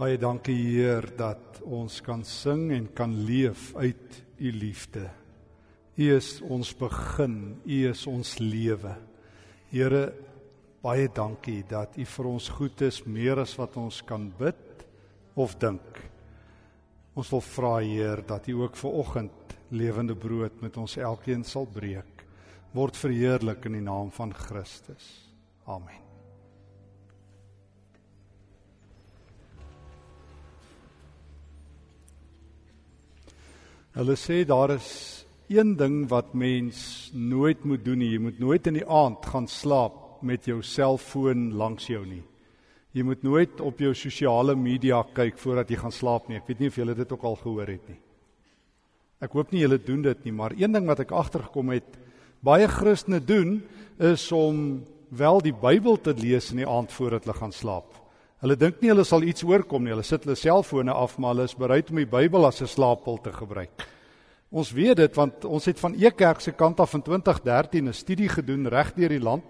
Baie dankie Heer dat ons kan sing en kan leef uit u liefde. U is ons begin, u is ons lewe. Here, baie dankie dat u vir ons goed is meer as wat ons kan bid of dink. Ons wil vra Heer dat u ook ver oggend lewende brood met ons elkeen sal breek. Word verheerlik in die naam van Christus. Amen. Hulle sê daar is een ding wat mens nooit moet doen nie. Jy moet nooit in die aand gaan slaap met jou selfoon langs jou nie. Jy moet nooit op jou sosiale media kyk voordat jy gaan slaap nie. Ek weet nie of julle dit ook al gehoor het nie. Ek hoop nie julle doen dit nie, maar een ding wat ek agtergekom het, baie Christene doen is om wel die Bybel te lees in die aand voordat hulle gaan slaap. Hulle dink nie hulle sal iets oorkom nie. Hulle sit hulle selfone af, maar hulle is bereid om die Bybel as 'n slaappil te gebruik. Ons weet dit want ons het van Ekerk se kant af in 2013 'n studie gedoen reg deur die land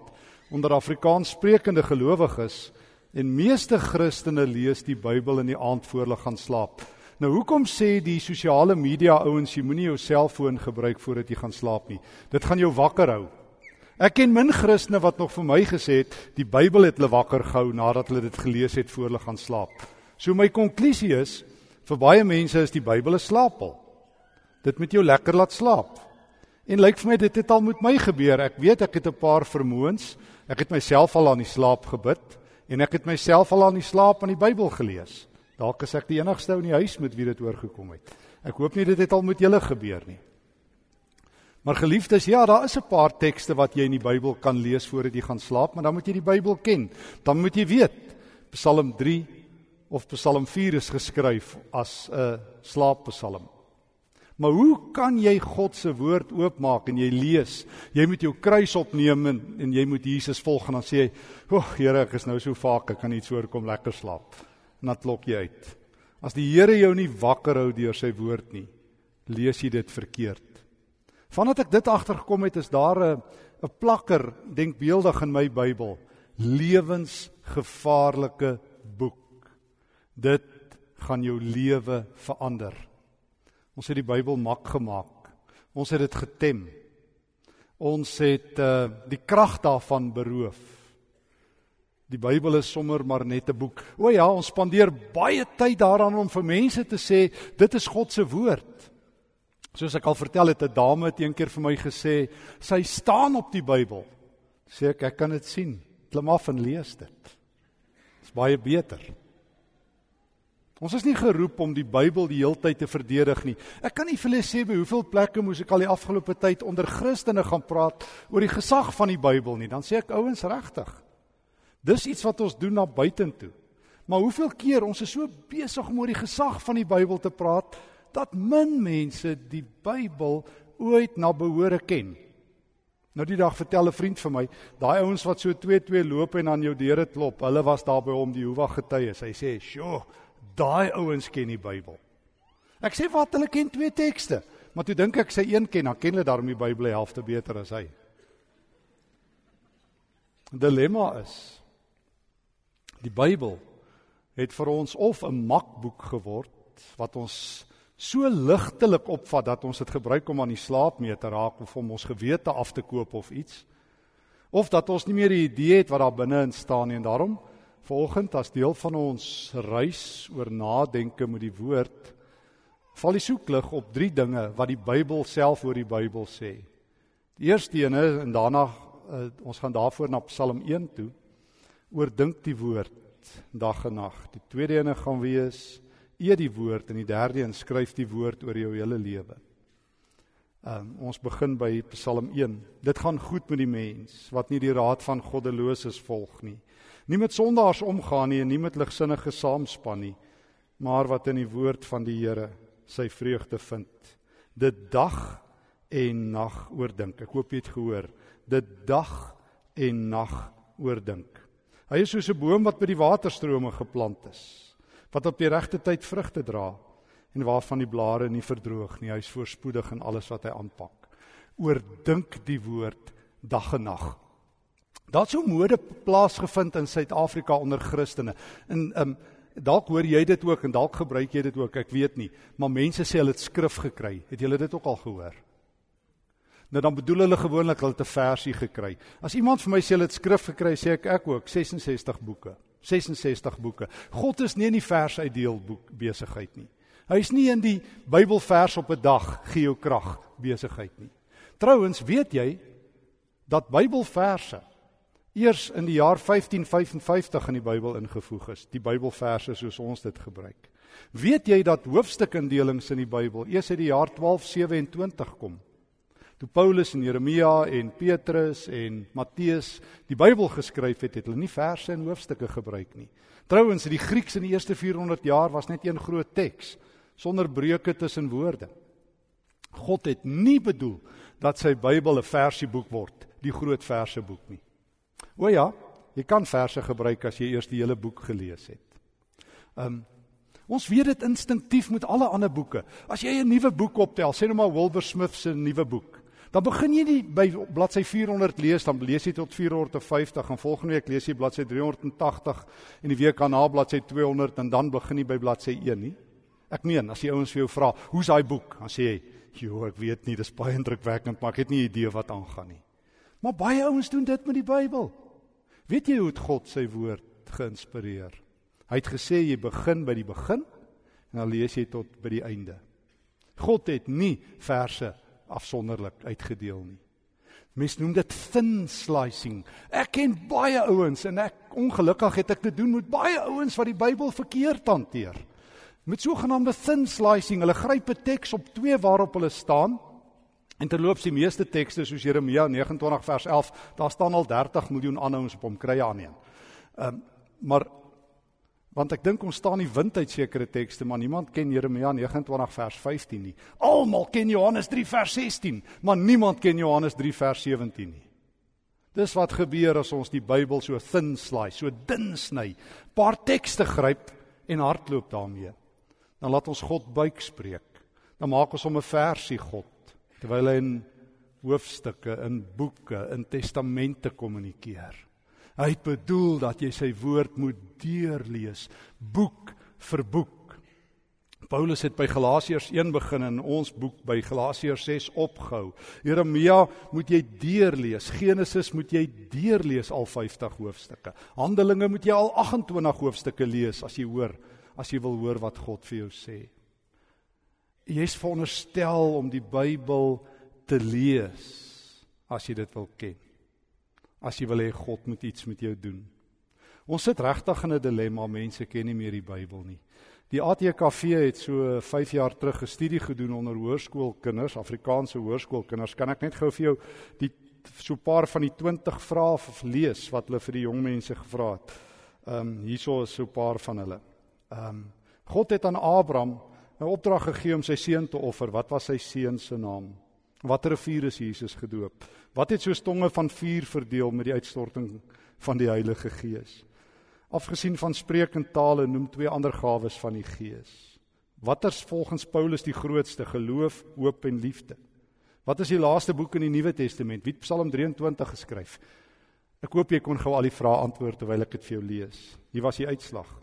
onder Afrikaans sprekende gelowiges en meeste Christene lees die Bybel in die aand voor hulle gaan slaap. Nou hoekom sê die sosiale media ouens jy moenie jou selfoon gebruik voordat jy gaan slaap nie? Dit gaan jou wakker hou. Ek ken min Christene wat nog vir my gesê het die Bybel het hulle wakker gehou nadat hulle dit gelees het voor hulle gaan slaap. So my konklusie is vir baie mense is die Bybel 'n slaappil. Dit moet jou lekker laat slaap. En lyk vir my dit het al met my gebeur. Ek weet ek het 'n paar vermoëns. Ek het myself al aan die slaap gebid en ek het myself al aan die slaap aan die Bybel gelees. Dalk is ek die enigste ou in die huis met wie dit oorgekom het. Ek hoop nie dit het al met julle gebeur nie. Maar geliefdes, ja, daar is 'n paar tekste wat jy in die Bybel kan lees voordat jy gaan slaap, maar dan moet jy die Bybel ken. Dan moet jy weet Psalm 3 of Psalm 4 is geskryf as 'n slaappsalm. Maar hoe kan jy God se woord oopmaak en jy lees? Jy moet jou kruis opneem en, en jy moet Jesus volg en dan sê jy, "Ag Here, ek is nou so vaak, ek kan iets voorkom lekker slaap." En dan klok jy uit. As die Here jou nie wakker hou deur sy woord nie, lees jy dit verkeerd. Vandat ek dit agtergekom het, is daar 'n 'n plakker denkbeeldig in my Bybel, lewensgevaarlike boek. Dit gaan jou lewe verander. Ons het die Bybel mak gemaak. Ons het dit getem. Ons het uh die krag daarvan beroof. Die Bybel is sommer maar net 'n boek. O ja, ons spandeer baie tyd daaraan om vir mense te sê dit is God se woord. Soos ek al vertel het 'n dame het eendag vir my gesê, sy staan op die Bybel. Sê ek ek kan dit sien. Klim af en lees dit. Dit's baie beter. Ons is nie geroep om die Bybel die heeltyd te verdedig nie. Ek kan nie vir julle sê by hoeveel plekke moes ek al die afgelope tyd onder Christene gaan praat oor die gesag van die Bybel nie. Dan sê ek ouens regtig. Dis iets wat ons doen na buitentoe. Maar hoeveel keer ons is so besig om oor die gesag van die Bybel te praat dat min mense die Bybel ooit na behore ken. Nou die dag vertel 'n vriend vir my, daai ouens wat so 2-2 loop en aan jou deure klop, hulle was daar by hom die Jehovah getuies. Hy sê, "Sjoe, daai ouens ken die Bybel." Ek sê, "Wat, hulle ken twee tekste." Maar toe dink ek sy een ken, dan ken hulle daarom die Bybel die helfte beter as hy. Dilemma is die Bybel het vir ons of 'n makboek geword wat ons so ligtelik opvat dat ons dit gebruik om aan die slaap mee te raak of om ons gewete af te koop of iets. Of dat ons nie meer die idee het wat daar binne in staan nie en daarom volgend as deel van ons reis oor nadenke met die woord val die soeklig op drie dinge wat die Bybel self oor die Bybel sê. Die eerste een is en daarna uh, ons gaan daarvoor na Psalm 1 toe oordink die woord dag en nag. Die tweede een gaan wees eet die woord en die derde een skryf die woord oor jou hele lewe. Um, ons begin by Psalm 1. Dit gaan goed met die mens wat nie die raad van goddeloses volg nie. Nie met sondaars omgaan nie en nie met ligsinnige saamspan nie, maar wat in die woord van die Here sy vreugde vind. Dit dag en nag oordink. Ek hoop jy het gehoor. Dit dag en nag oordink. Hy is soos 'n boom wat by die waterstrome geplant is wat op die regte tyd vrugte dra en waarvan die blare nie verdroog nie. Hy is voorspoedig in alles wat hy aanpak. Oordink die woord dag en nag. Daar't so mode plaasgevind in Suid-Afrika onder Christene. En um Dalk hoor jy dit ook en dalk gebruik jy dit ook, ek weet nie, maar mense sê hulle het skrif gekry. Het julle dit ook al gehoor? Nou dan bedoel hulle gewoonlik hulle het 'n versie gekry. As iemand vir my sê hulle het skrif gekry, sê ek ek ook 66 boeke. 66 boeke. God is nie in die vers uitdeel boek besigheid nie. Hy is nie in die Bybelvers op 'n dag gee jou krag besigheid nie. Trouwens, weet jy dat Bybelverse eers in die jaar 1555 in die Bybel ingevoeg is, die Bybelverse soos ons dit gebruik. Weet jy dat hoofstukindelings in die Bybel eers uit die jaar 1227 kom? Toe Paulus en Jeremia en Petrus en Matteus die Bybel geskryf het, het hulle nie verse en hoofstukke gebruik nie. Trouwens, die Grieks in die eerste 400 jaar was net een groot teks sonder breuke tussen woorde. God het nie bedoel dat sy Bybel 'n versieboek word, die groot verseboek nie. O ja, jy kan verse gebruik as jy eers die hele boek gelees het. Um ons weet dit instinktief met alle ander boeke. As jy 'n nuwe boek optel, sê nou maar Wilbur Smith se nuwe boek, dan begin jy nie by bladsy 400 lees, dan lees jy tot 450 en volgende week lees jy bladsy 380 en die week daarna bladsy 200 en dan begin jy by bladsy 1 nie. Ek meen, as die ouens vir jou vra, "Hoe's daai boek?" dan sê jy, "Jo, ek weet nie, dis baie indrukwekkend, maar ek het nie idee wat aangaan nie." Maar baie ouens doen dit met die Bybel. Weet jy hoe het God sy woord geïnspireer? Hy het gesê jy begin by die begin en dan lees jy tot by die einde. God het nie verse afsonderlik uitgedeel nie. Mens noem dit thin slicing. Ek ken baie ouens en ek ongelukkig het ek te doen met baie ouens wat die Bybel verkeerd hanteer. Met sogenaamde thin slicing, hulle gryp 'n teks op twee waarop hulle staan En terloops die meeste tekste soos Jeremia 29 vers 11, daar staan al 30 miljoen aanhouers op hom krye aan een. Ehm um, maar want ek dink ons staan nie wind uit sekere tekste, maar niemand ken Jeremia 29 vers 15 nie. Almal ken Johannes 3 vers 16, maar niemand ken Johannes 3 vers 17 nie. Dis wat gebeur as ons die Bybel so thin slice, so dun sny, paar tekste gryp en hardloop daarmee. Dan laat ons God buik spreek. Dan maak ons hom 'n versie God terwyl hy in hoofstukke, in boeke, in testamente kommunikeer. Hy het bedoel dat jy sy woord moet deurlees, boek vir boek. Paulus het by Galasiërs 1 begin en ons boek by Galasiërs 6 opgehou. Jeremia moet jy deurlees, Genesis moet jy deurlees al 50 hoofstukke. Handelinge moet jy al 28 hoofstukke lees as jy hoor, as jy wil hoor wat God vir jou sê. Jy's veronderstel om die Bybel te lees as jy dit wil ken. As jy wil hê God moet iets met jou doen. Ons sit regtig in 'n dilemma, mense ken nie meer die Bybel nie. Die ATKV het so 5 jaar terug 'n studie gedoen onder hoërskoolkinders, Afrikaanse hoërskoolkinders. Kan ek net gou vir jou die so 'n paar van die 20 vrae lees wat hulle vir die jong mense gevra het. Ehm um, hierso is so 'n paar van hulle. Ehm um, God het aan Abraham 'n opdrag gegee om sy seun te offer. Wat was sy seun se naam? Watter rivier is Jesus gedoop? Wat het so stonge van vuur verdeel met die uitstorting van die Heilige Gees? Afgesien van spreek in tale noem twee ander gawes van die Gees. Watter volgens Paulus die grootste geloof, hoop en liefde? Wat is die laaste boek in die Nuwe Testament? Wie het Psalm 23 geskryf? Ek hoop jy kon gou al die vrae antwoord terwyl ek dit vir jou lees. Hier was die uitslag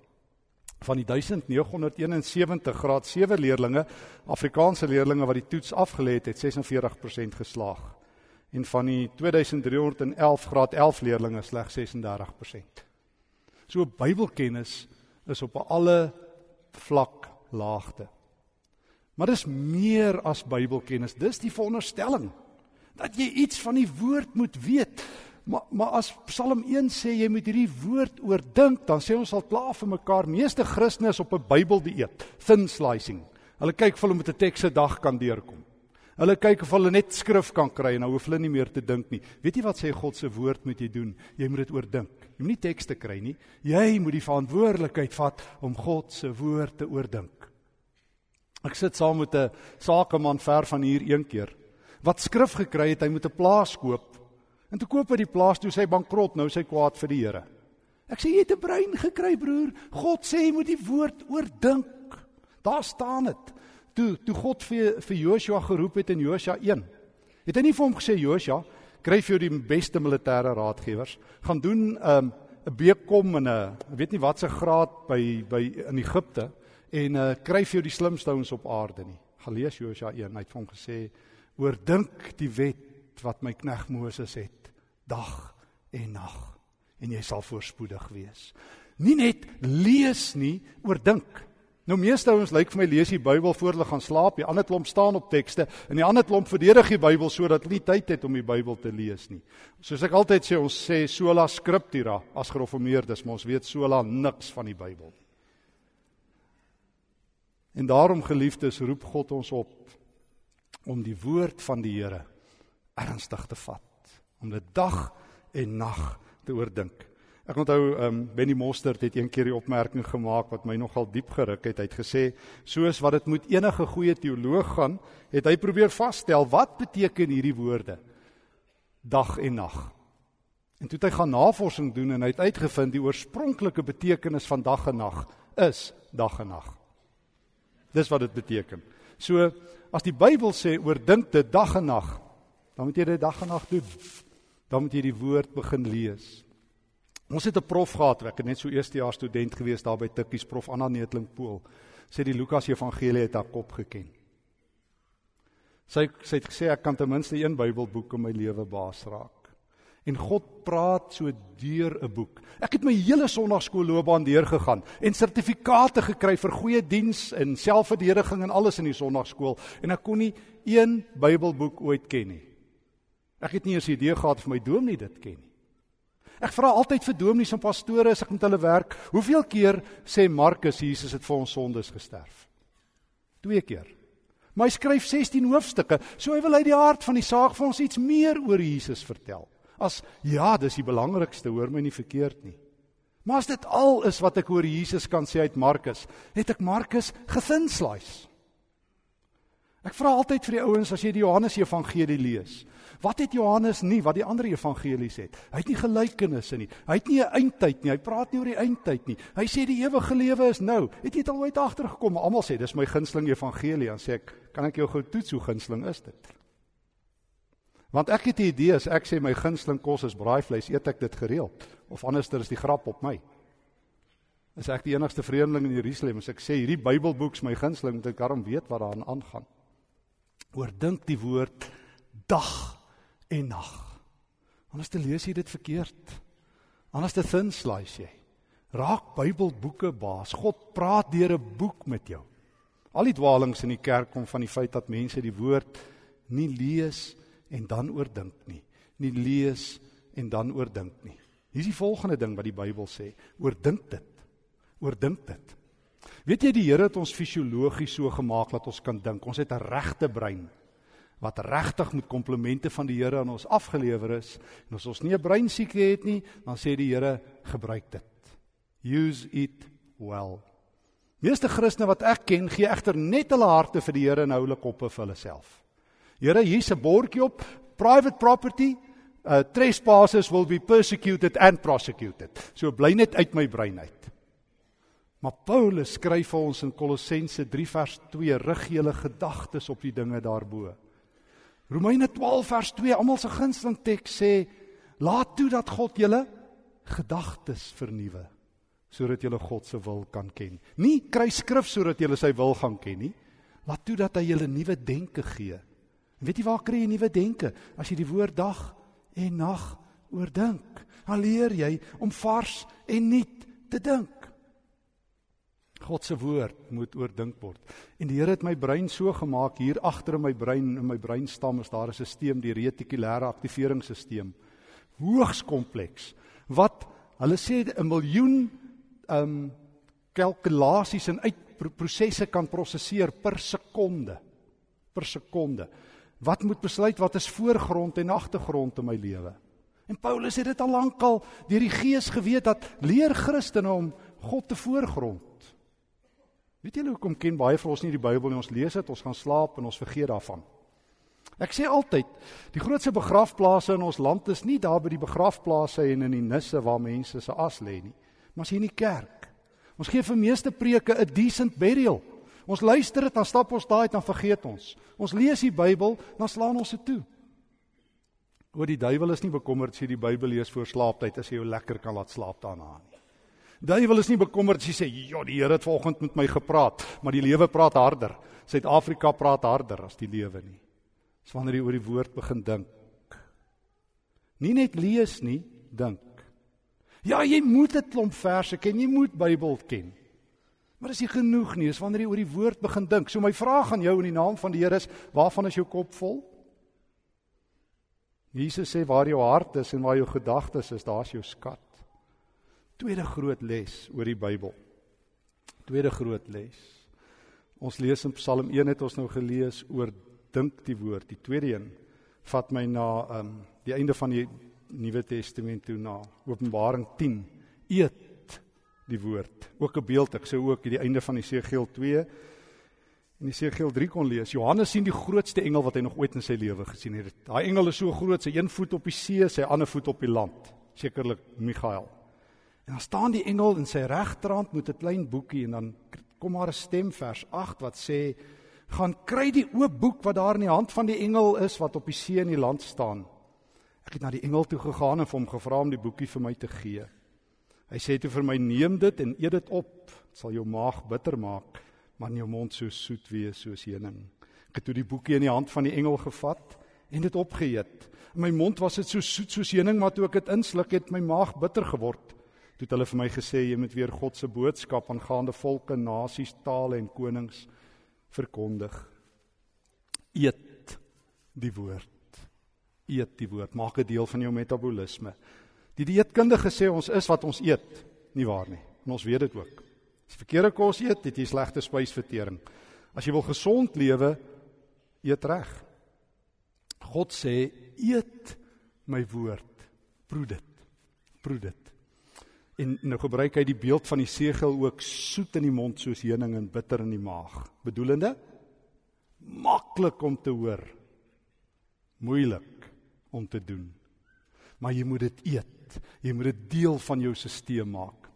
van die 1971 graad 7 leerdlinge, Afrikaanse leerdlinge wat die toets afgelê het, het 46% geslaag. En van die 2311 graad 11 leerdlinge slegs 36%. So Bybelkennis is op 'n alle vlak laagte. Maar dis meer as Bybelkennis. Dis die veronderstelling dat jy iets van die woord moet weet. Maar maar as Psalm 1 sê jy moet hierdie woord oordink, dan sê ons al klaar vir mekaar, meeste Christene is op 'n Bybeldieet, thin slicing. Hulle kyk of hulle met 'n teks se dag kan deurkom. Hulle kyk of hulle net skrif kan kry en nou hoef hulle nie meer te dink nie. Weet jy wat sê God se woord moet jy doen? Jy moet dit oordink. Jy moet nie tekste kry nie. Jy moet die verantwoordelikheid vat om God se woord te oordink. Ek sit saam met 'n sakeman ver van hier een keer wat skrif gekry het hy moet 'n plaas koop En toe koop hy die plaas toe sy bankrot, nou sy kwaad vir die Here. Ek sê jy het 'n brein gekry broer. God sê jy moet die woord oordink. Daar staan dit. Toe toe God vir vir Joshua geroep het in Josua 1. Het hy nie vir hom gesê Joshua, kry vir jou die beste militêre raadgewers, gaan doen 'n um, 'n beek kom in 'n weet nie wat se graad by by in Egipte en uh kry vir jou die slimste ouens op aarde nie. Gaan lees Josua 1, hy het vir hom gesê: "Oordink die wet wat my knegg Moses het dag en nag en jy sal voorspoedig wees." Nie net lees nie, oordink. Nou meeste ouens lyk vir my lees die Bybel voor hulle gaan slaap. Die ander klomp staan op tekste en die ander klomp verdedig die Bybel sodat hulle nie tyd het om die Bybel te lees nie. Soos ek altyd sê, ons sê sola scriptura as gereformeerdes, maar ons weet sola niks van die Bybel nie. En daarom geliefdes, roep God ons op om die woord van die Here ernstig te vat, om dit dag en nag te oordink. Ek onthou ehm um, Benny Mostert het een keer die opmerking gemaak wat my nogal diep geruk het. Hy het gesê soos wat dit moet enige goeie teoloog gaan, het hy probeer vasstel wat beteken hierdie woorde dag en nag. En toe het hy gaan navorsing doen en hy het uitgevind die oorspronklike betekenis van dag en nag is dag en nag. Dis wat dit beteken. So as die Bybel sê oordink dit dag en nag, dan moet jy dit dag en nag doen. Dan moet jy die woord begin lees. Ons het 'n prof gehad, ek het net so eerstejaars student gewees daar by Tikkies prof Anna Neetling Pool. Sê die Lukas Evangelie het haar kop geken. Sy sy het gesê ek kan ten minste een Bybelboek in my lewe baas raak. En God praat so deur 'n boek. Ek het my hele sonnaarskoolloopbaan deurgegaan en sertifikate gekry vir goeie diens en selfverdediging en alles in die sonnaarskool en ek kon nie een Bybelboek ooit ken nie. Ek het nie eens 'n idee gehad of my dominee dit ken nie. Ek vra altyd vir dominees en pastore as ek met hulle werk, hoeveel keer sê Markus Jesus het vir ons sondes gesterf? Twee keer. Maar hy skryf 16 hoofstukke, so hy wil uit die hart van die saak vir ons iets meer oor Jesus vertel. As ja, dis die belangrikste, hoor my nie verkeerd nie. Maar as dit al is wat ek oor Jesus kan sê uit Markus, het ek Markus gethinslice. Ek vra altyd vir die ouens as jy die Johannes Evangelie lees, Wat het Johannes nie wat die ander evangelies het? Hy het nie gelykenisse nie. Hy het nie 'n eindtyd nie. Hy praat nie oor die eindtyd nie. Hy sê die ewige lewe is nou. Het jy dit al ooit agtergekom? Almal sê dis my gunsteling evangelie. Dan sê ek, kan ek jou gou toets hoe gunsteling is dit? Want ek het 'n idee as ek sê my gunsteling kos is braaivleis, eet ek dit gereeld of anderster is die grap op my. As ek die enigste vreemdeling in Jerusalem is, ek sê hierdie Bybelboek is my gunsteling, moet ek daarom weet wat daarin aangaan. Oordink die woord dag en nag. Anders te lees jy dit verkeerd. Anders te thin slice jy. Raak Bybelboeke baas. God praat deur 'n boek met jou. Al die dwaalings in die kerk kom van die feit dat mense die woord nie lees en dan oordink nie. Nie lees en dan oordink nie. Hier is die volgende ding wat die Bybel sê: oordink dit. Oordink dit. Weet jy die Here het ons fisiologies so gemaak dat ons kan dink. Ons het 'n regte brein wat regtig met komplimente van die Here aan ons afgelewer is. En as ons nie 'n breinsiekte het nie, dan sê die Here gebruik dit. Use it well. Meeste Christene wat ek ken, gee egter net hulle harte vir die Here en hou hulle koppe vir hulle self. Here, hier's 'n bordjie op private property. Uh trespassers will be persecuted and prosecuted. So bly net uit my brein uit. Maar Paulus skryf vir ons in Kolossense 3 vers 2: rig julle gedagtes op die dinge daarbo. Romeine 12 vers 2, almal se gunsteling teks sê: "Laat toe dat God julle gedagtes vernuwe sodat julle God se wil kan ken." Nie kry skrif sodat julle sy wil gaan ken nie. Laat toe dat hy julle nuwe denke gee. En weet jy waar kry jy nuwe denke? As jy die woord dag en nag oordink, dan leer jy om vars en nuut te dink. God se woord moet oordink word. En die Here het my brein so gemaak hier agter in my brein in my breinstam is daar 'n stelsel die retikulêre aktiveringsstelsel. Hoogs kompleks wat hulle sê 'n miljoen ehm um, kalkulasies en uitprosesse kan prosesseer per sekonde. Per sekonde. Wat moet besluit wat is voorgrond en agtergrond in my lewe? En Paulus het dit al lankal deur die Gees geweet dat leer Christene om God te voorgrond Weet julle hoekom ken baie van ons nie die Bybel nie? Ons lees dit, ons gaan slaap en ons vergeet daarvan. Ek sê altyd, die grootste begrafplaase in ons land is nie daar by die begrafplase en in die nisse waar mense se as lê nie, maar as hier in die kerk. Ons gee vir meeste preke 'n decent burial. Ons luister dit, dan stap ons daai, dan vergeet ons. Ons lees die Bybel, dan slaan ons dit toe. O die duiwel is nie bekommerd as jy die Bybel lees voor slaaptyd as jy jou lekker kan laat slaap daarna nie. Duiwel is nie bekommerd as jy sê ja, die Here het vanoggend met my gepraat, maar die lewe praat harder. Suid-Afrika praat harder as die lewe nie. Dis wanneer jy oor die woord begin dink. Nie net lees nie, dink. Ja, jy moet 'n klomp verse ken, jy moet Bybel ken. Maar is nie genoeg nie, is wanneer jy oor die woord begin dink. So my vraag aan jou in die naam van die Here is, waarvan is jou kop vol? Jesus sê waar jou hart is en waar jou gedagtes is, daar's jou skat. Tweede groot les oor die Bybel. Tweede groot les. Ons lees in Psalm 1 het ons nou gelees oor dink die woord. Die tweede een vat my na um, die einde van die Nuwe Testament toe na Openbaring 10. Eet die woord. Ook 'n beeld ek sou ook die einde van Esegiel 2 en Esegiel 3 kon lees. Johannes sien die grootste engel wat hy nog ooit in sy lewe gesien het. Daai engel is so groot, sy een voet op die see, sy ander voet op die land. Sekerlik Michael. En dan staan die engel in sy regterhand met 'n klein boekie en dan kom daar 'n stem vers 8 wat sê: "Gaan kry die oop boek wat daar in die hand van die engel is wat op die see en die land staan." Ek het na die engel toe gegaan en vir hom gevra om die boekie vir my te gee. Hy sê toe vir my: "Neem dit en eet dit op. Dit sal jou maag bitter maak, maar in jou mond so soet wees soos honing." Ek het toe die boekie in die hand van die engel gevat en dit opgeëet. In my mond was dit so soet soos honing, maar toe ek dit insluk het, my maag bitter geword. Toe het hulle vir my gesê jy moet weer God se boodskap aangaande volke, nasies, tale en konings verkondig. Eet die woord. Eet die woord. Maak 'n deel van jou metabolisme. Die dieetkundige sê ons is wat ons eet, nie waar nie. En ons weet dit ook. As jy verkeerde kos eet, het jy slegte spysvertering. As jy wil gesond lewe, eet reg. God sê eet my woord. Proe dit. Proe dit. En nou gebruik hy die beeld van die segel ook soet in die mond soos heuning en bitter in die maag. Bedoelende maklik om te hoor. Moeilik om te doen. Maar jy moet dit eet. Jy moet dit deel van jou stelsel maak.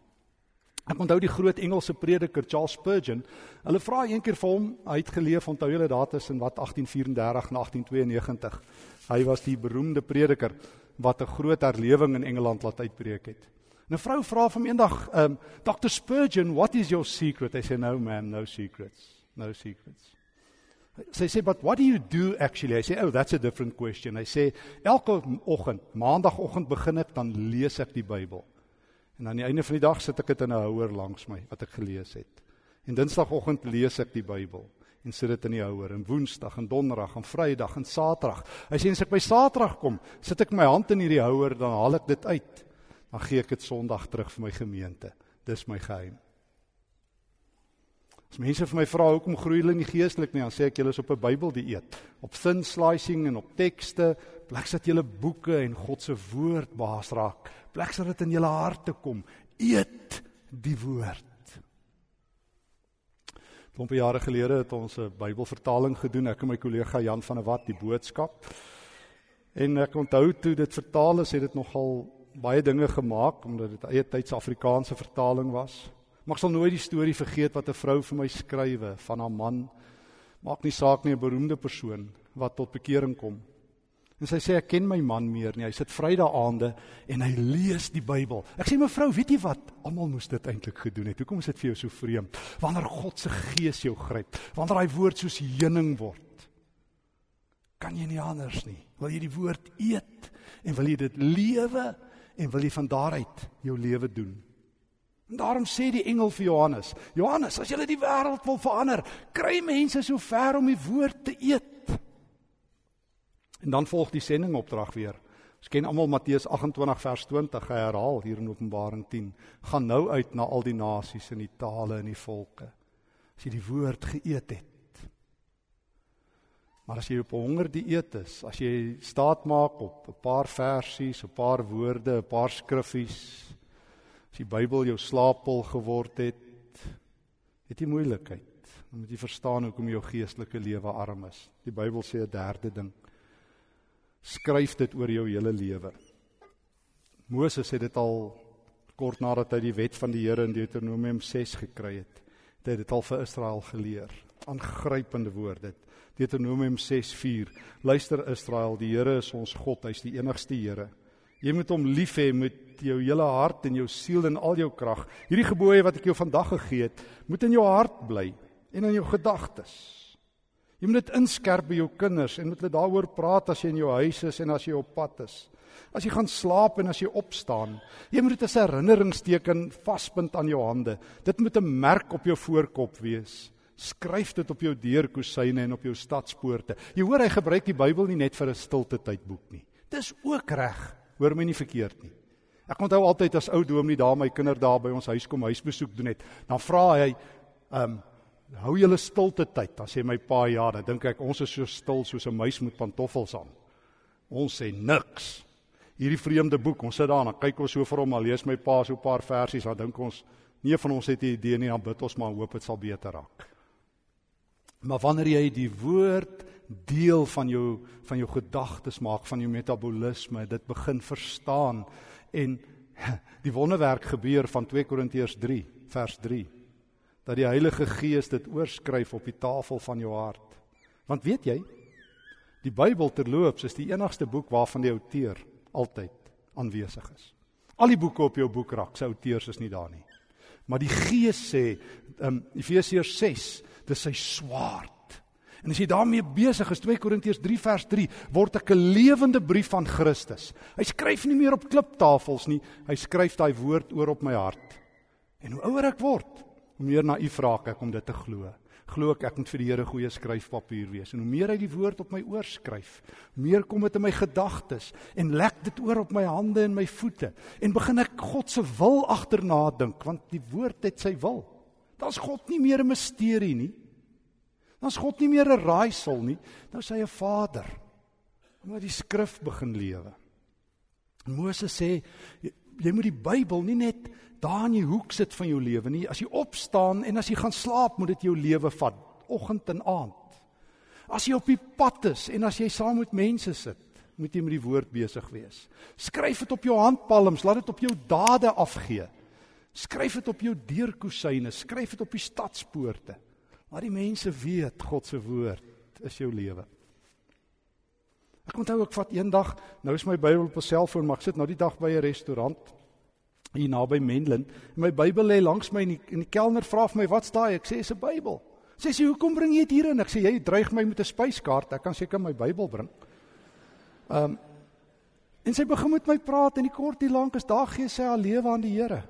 Ek onthou die groot Engelse prediker Charles Spurgeon. Hulle vra eendag vir hom, hy het geleef onthou julle daar tussen wat 1834 en 1892. Hy was die beroemde prediker wat 'n groot herlewing in Engeland laat uitbreek het. 'n vrou vra van eendag, um, Dr Spurgeon, what is your secret? Hy sê no ma'am, no secrets. No secrets. Sy sê but what do you do actually? Hy sê oh, that's a different question. Hy sê elke oggend, maandagooggend begin ek dan lees ek die Bybel. En aan die einde van die dag sit ek dit in 'n houer langs my wat ek gelees het. En dinsdagoggend lees ek die Bybel en sit dit in die houer en woensdag en donderdag en vrydag en saterdag. Hy sê as ek by saterdag kom, sit ek my hand in hierdie houer dan haal ek dit uit dan gee ek dit Sondag terug vir my gemeente. Dis my geheim. As mense vir my vra hoekom groei hulle nie geestelik nie, dan sê ek julle is op 'n Bybeldieet, op thin slicing en op tekste, plek dat julle boeke en God se woord baas raak. Plek dat dit in julle harte kom. Eet die woord. Klompe jare gelede het ons 'n Bybelvertaling gedoen, ek en my kollega Jan van der Walt, die boodskap. En ek onthou toe dit vertaal is, het dit nogal baie dinge gemaak omdat dit eie tyds Afrikaanse vertaling was. Maar ek sal nooit die storie vergeet wat 'n vrou vir my skrywe van haar man. Maak nie saak nie 'n beroemde persoon wat tot bekering kom. En sy sê ek ken my man meer nie. Hy sit Vrydae-aande en hy lees die Bybel. Ek sê mevrou, weet jy wat? Almal moes dit eintlik gedoen het. Hoekom is dit vir jou so vreemd? Wanneer God se gees jou gryp, wanneer hy woord soos heuning word, kan jy nie anders nie. Wil jy die woord eet en wil jy dit lewe? En wil jy van daaruit jou lewe doen. En daarom sê die engel vir Johannes: Johannes, as jy die wêreld wil verander, kry mense so ver om die woord te eet. En dan volg die sendingopdrag weer. Ons ken almal Matteus 28 vers 20 herhaal hier in Openbaring 10. Gaan nou uit na al die nasies en die tale en die volke. As jy die woord geëet het, Maar as jy op 'n honger dieet is, as jy staat maak op 'n paar versies, 'n paar woorde, 'n paar skriffies, as die Bybel jou slaappil geword het, het jy moeilikheid. Dan moet jy verstaan hoekom jou geestelike lewe arm is. Die Bybel sê 'n derde ding. Skryf dit oor jou hele lewe. Moses het dit al kort nadat hy die wet van die Here in Deuteronomium 6 gekry het, het hy dit al vir Israel geleer. Aangrypende woorde. Deuteronomium 6:4. Luister Israel, die Here is ons God, hy's die enigste Here. Jy moet hom lief hê met jou hele hart en jou siel en al jou krag. Hierdie gebooie wat ek jou vandag gegee het, moet in jou hart bly en in jou gedagtes. Jy moet dit inskerp by jou kinders en moet hulle daaroor praat as jy in jou huis is en as jy op pad is. As jy gaan slaap en as jy opstaan, jy moet dit as 'n herinneringsteken vaspunt aan jou hande. Dit moet 'n merk op jou voorkop wees. Skryf dit op jou deurkusyne en op jou stadspoorte. Jy hoor hy gebruik die Bybel nie net vir 'n stilte tydboek nie. Dis ook reg. Hoor my nie verkeerd nie. Ek onthou altyd as ou dominee daar my kinders daar by ons huis kom huisbesoek doen het, dan vra hy ehm um, hou julle stilte tyd. Dan sê my pa ja, dan dink ek ons is so stil soos 'n muis met pantoffels aan. Ons sê niks. Hierdie vreemde boek, ons sit daar en dan kyk ons so vir hom, maar lees my pa so 'n paar versies, dan dink ons nie van ons het 'n idee nie, dan bid ons maar hoop dit sal beter raak. Maar wanneer jy die woord deel van jou van jou gedagtes maak, van jou metabolisme, dit begin verstaan en die wonderwerk gebeur van 2 Korintiërs 3 vers 3 dat die Heilige Gees dit oorskryf op die tafel van jou hart. Want weet jy, die Bybel terloops is die enigste boek waarvan die outeur altyd aanwesig is. Al die boeke op jou boekrak se auteurs is nie daar nie. Maar die Gees sê, um, Efesiërs 6, dis sy swaard En as jy daarmee besig is, 2 Korintiërs 3 vers 3, word ek 'n lewende brief van Christus. Hy skryf nie meer op kliptafels nie, hy skryf daai woord oor op my hart. En hoe ouer ek word, hoe meer naïef raak ek om dit te glo. Glo ek ek moet vir die Here goeie skryfpapier wees. En hoe meer hy die woord op my oor skryf, hoe meer kom dit in my gedagtes en lek dit oor op my hande en my voete en begin ek God se wil agterna dink, want die woord het sy wil. Daar's God nie meer 'n misterie nie. Dan's God nie meer 'n raaisel nie, nou sê hy 'n Vader. Omdat die skrif begin lewe. Moses sê jy, jy moet die Bybel nie net daar in die hoek sit van jou lewe nie. As jy opstaan en as jy gaan slaap, moet dit jou lewe vat, oggend en aand. As jy op die pad is en as jy saam met mense sit, moet jy met die woord besig wees. Skryf dit op jou handpalms, laat dit op jou dade afgee. Skryf dit op jou deurkusyne, skryf dit op die stadspoorte. Maar die mense weet God se woord is jou lewe. Ek onthou ek vat eendag, nou is my Bybel op my selfoon, maar ek sit nou die dag by 'n restaurant hier naby Menlyn. My Bybel lê langs my en die, en die kelner vra vir my, "Wat's daai?" Ek sê, "Dis 'n Bybel." Sê sy, "Hoekom bring jy dit hier in?" Ek sê, "Jy dreig my met 'n spyskaart. Ek kan seker my Bybel bring." Ehm um, En sy begin met my praat en die kort en lank is daar gee sy haar lewe aan die Here.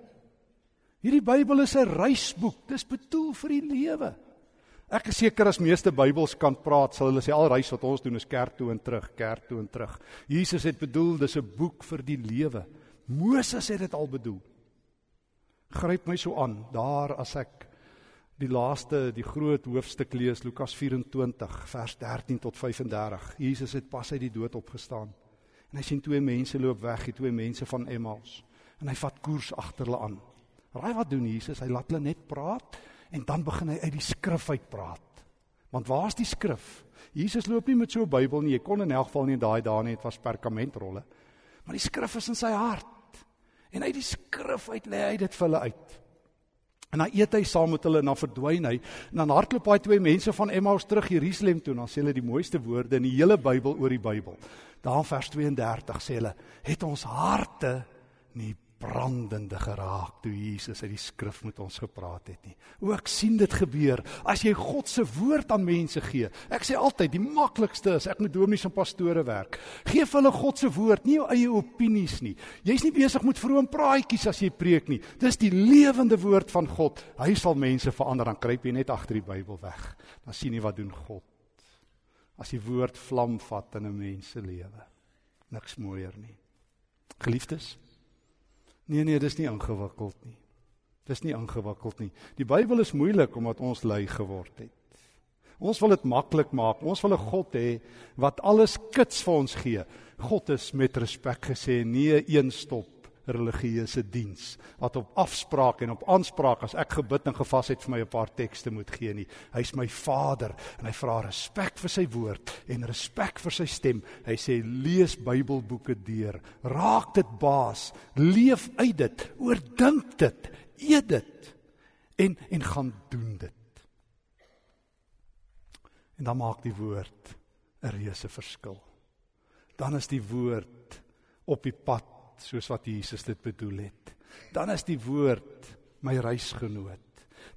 Hierdie Bybel is 'n reisboek. Dis bedoel vir die lewe. Ek is seker as meeste Bybels kan praat, sal hulle sê al reis wat ons doen is kerk toe en terug, kerk toe en terug. Jesus het bedoel dis 'n boek vir die lewe. Moses het dit al bedoel. Gryp my so aan daar as ek die laaste die groot hoofstuk lees Lukas 24 vers 13 tot 35. Jesus het pas uit die dood opgestaan. En hy sien twee mense loop weg, die twee mense van Emmaus. En hy vat koers agter hulle aan. Raai wat doen Jesus? Hy laat hulle net praat En dan begin hy uit die skrif uit praat. Want waar's die skrif? Jesus loop nie met so 'n Bybel nie. Jy kon in elk geval nie daai dae net was perkamentrolle. Maar die skrif is in sy hart. En uit die skrif uit lê hy dit vir hulle uit. En dan eet hy saam met hulle en dan verdwyn hy. En dan hardloop daai twee mense van Emmaus terug Jerusalem toe en dan sê hulle die mooiste woorde in die hele Bybel oor die Bybel. Daar vers 32 sê hulle: "Het ons harte nie brandende geraak toe Jesus uit die skrif met ons gepraat het nie. O ek sien dit gebeur as jy God se woord aan mense gee. Ek sê altyd die maklikste is ek moet dominees en pastore werk. Geef hulle God se woord, nie jou eie opinies nie. Jy's nie besig met vroom praatjies as jy preek nie. Dis die lewende woord van God. Hy sal mense verander dan kruip jy net agter die Bybel weg. Dan sien jy wat doen God. As die woord vlam vat in 'n mens se lewe. Niks mooier nie. Geliefdes, Nee nee, dis nie ingewikkeld nie. Dis nie ingewikkeld nie. Die Bybel is moeilik omdat ons lui geword het. Ons wil dit maklik maak. Ons wil 'n God hê wat alles kits vir ons gee. God is met respek gesê nee een stop religieuse diens wat op afspraak en op aanspraak as ek gebid en gevas het vir my 'n paar tekste moet gee nie. Hy's my Vader en hy vra respek vir sy woord en respek vir sy stem. Hy sê lees Bybelboeke deur, raak dit baas, leef uit dit, oordink dit, eet dit en en gaan doen dit. En dan maak die woord 'n reuse verskil. Dan is die woord op die pad soos wat Jesus dit bedoel het. Dan is die woord my reisgenoot.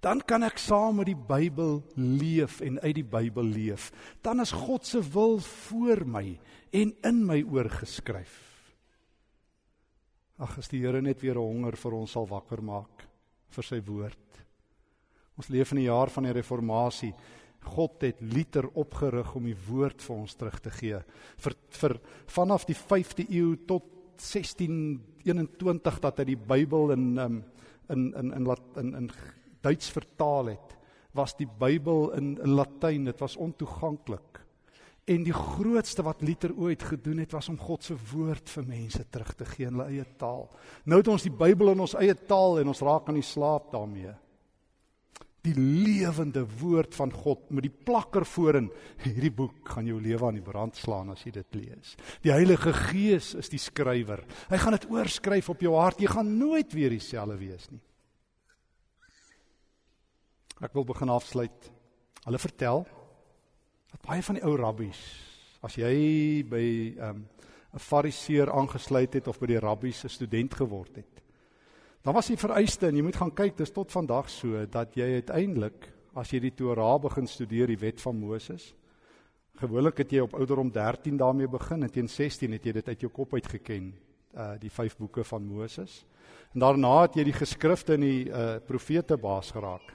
Dan kan ek saam met die Bybel leef en uit die Bybel leef. Dan is God se wil voor my en in my oorgeskryf. Ag, as die Here net weer 'n honger vir ons sal wakker maak vir sy woord. Ons leef in die jaar van die reformatie. God het liter opgerig om die woord vir ons terug te gee. Vir vir vanaf die 5de eeu tot 1621 dat hy die Bybel in um, in in in in in Duits vertaal het, was die Bybel in in Latyn, dit was ontoeganklik. En die grootste wat Luther ooit gedoen het was om God se woord vir mense terug te gee in hulle eie taal. Nou het ons die Bybel in ons eie taal en ons raak aan die slaap daarmee. Die lewende woord van God met die plakker voorin. Hierdie boek gaan jou lewe aan die brand slaan as jy dit lees. Die Heilige Gees is die skrywer. Hy gaan dit oorskryf op jou hart. Jy gaan nooit weer dieselfde wees nie. Ek wil begin afsluit. Hulle vertel dat baie van die ou rabbies as jy by ehm, 'n um, fariseer aangesluit het of by die rabbies 'n student geword het. Dan was die vereiste en jy moet gaan kyk dis tot vandag so dat jy uiteindelik as jy die Torah begin studeer, die wet van Moses, gewoonlik het jy op ouderdom 13 daarmee begin en teen 16 het jy dit uit jou kop uit geken, uh die vyf boeke van Moses. En daarna het jy die geskrifte in die uh profete baas geraak.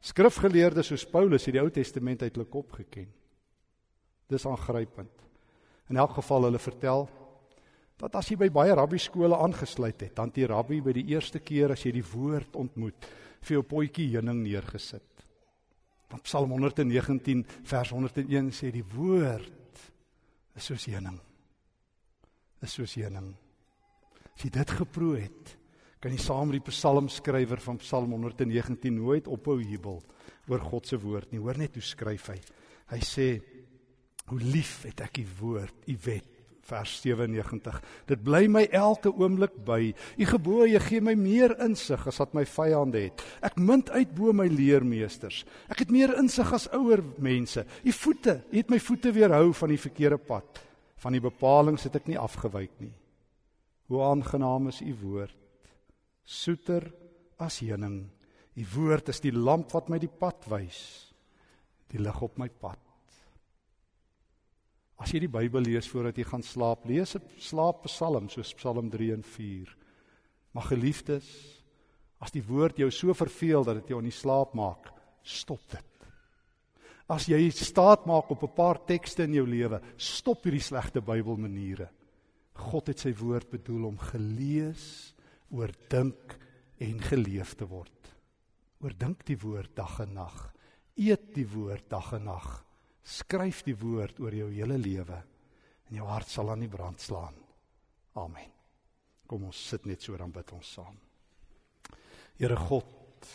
Skrifgeleerdes soos Paulus het die Ou Testament uit hulle kop geken. Dis aangrypend. In elk geval hulle vertel dat as jy by baie rabbi skole aangesluit het, dan die rabbi by die eerste keer as jy die woord ontmoet, vir jou potjie heuning neergesit. Want Psalm 119 vers 101 sê die woord is soos heuning. Is soos heuning. As jy dit geproe het, kan jy saam met die psalmskrywer van Psalm 119 nooit ophou jubel oor God se woord nie. Hoor net hoe skryf hy. Hy sê hoe lief het ek u woord, u wet vers 97. Dit bly my elke oomblik by. U gebooie gee my meer insig as wat my vyande het. Ek munt uit bo my leermeesters. Ek het meer insig as ouer mense. U voete, u het my voete weerhou van die verkeerde pad. Van die bepalinge het ek nie afgewyk nie. Hoe aangenaam is u woord soeter as heuning. U woord is die lamp wat my die pad wys, die lig op my pad. As jy die Bybel lees voordat jy gaan slaap, lees 'n slaappsalm soos Psalm 3 en 4. Maar geliefdes, as die woord jou so verveel dat dit jou aan die slaap maak, stop dit. As jy staat maak op 'n paar tekste in jou lewe, stop hierdie slegte Bybelmaniere. God het sy woord bedoel om gelees oordink en geleef te word. Oordink die woord dag en nag. Eet die woord dag en nag. Skryf die woord oor jou hele lewe en jou hart sal aan die brand slaan. Amen. Kom ons sit net so dan bid ons saam. Here God,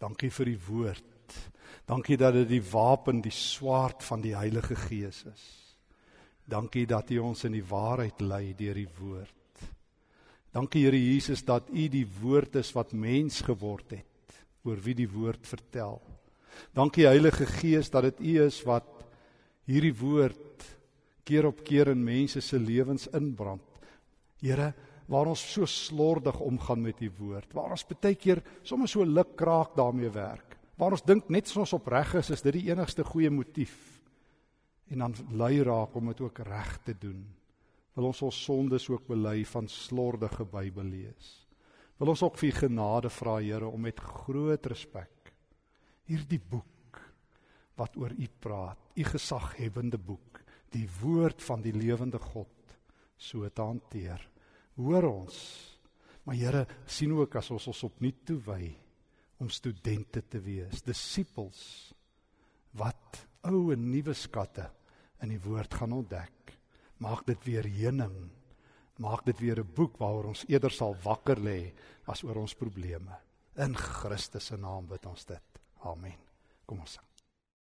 dankie vir die woord. Dankie dat dit die wapen, die swaard van die Heilige Gees is. Dankie dat U ons in die waarheid lei deur die woord. Dankie Here Jesus dat U die woord is wat mens geword het oor wie die woord vertel. Dankie Heilige Gees dat dit U is wat hierdie woord keer op keer in mense se lewens inbrand. Here, waar ons so slordig omgaan met U woord, waar ons baie keer sommer so lukraak daarmee werk. Waar ons dink net soos ons opreg is, is dit die enigste goeie motief. En dan lui raak om dit ook reg te doen wil ons ons sondes ook bely van slordige Bybel lees. Wil ons ook vir genade vra Here om met groot respek hierdie boek wat oor U praat, U gesaghebende boek, die woord van die lewende God so te hanteer. Hoor ons. Maar Here, sien ook as ons ons opnuut toewy om studente te wees, disippels wat ou en nuwe skatte in die woord gaan ontdek maak dit weer heuning. Maak dit weer 'n boek waaroor ons eerder sal wakker lê as oor ons probleme. In Christus se naam bid ons dit. Amen. Kom ons sing.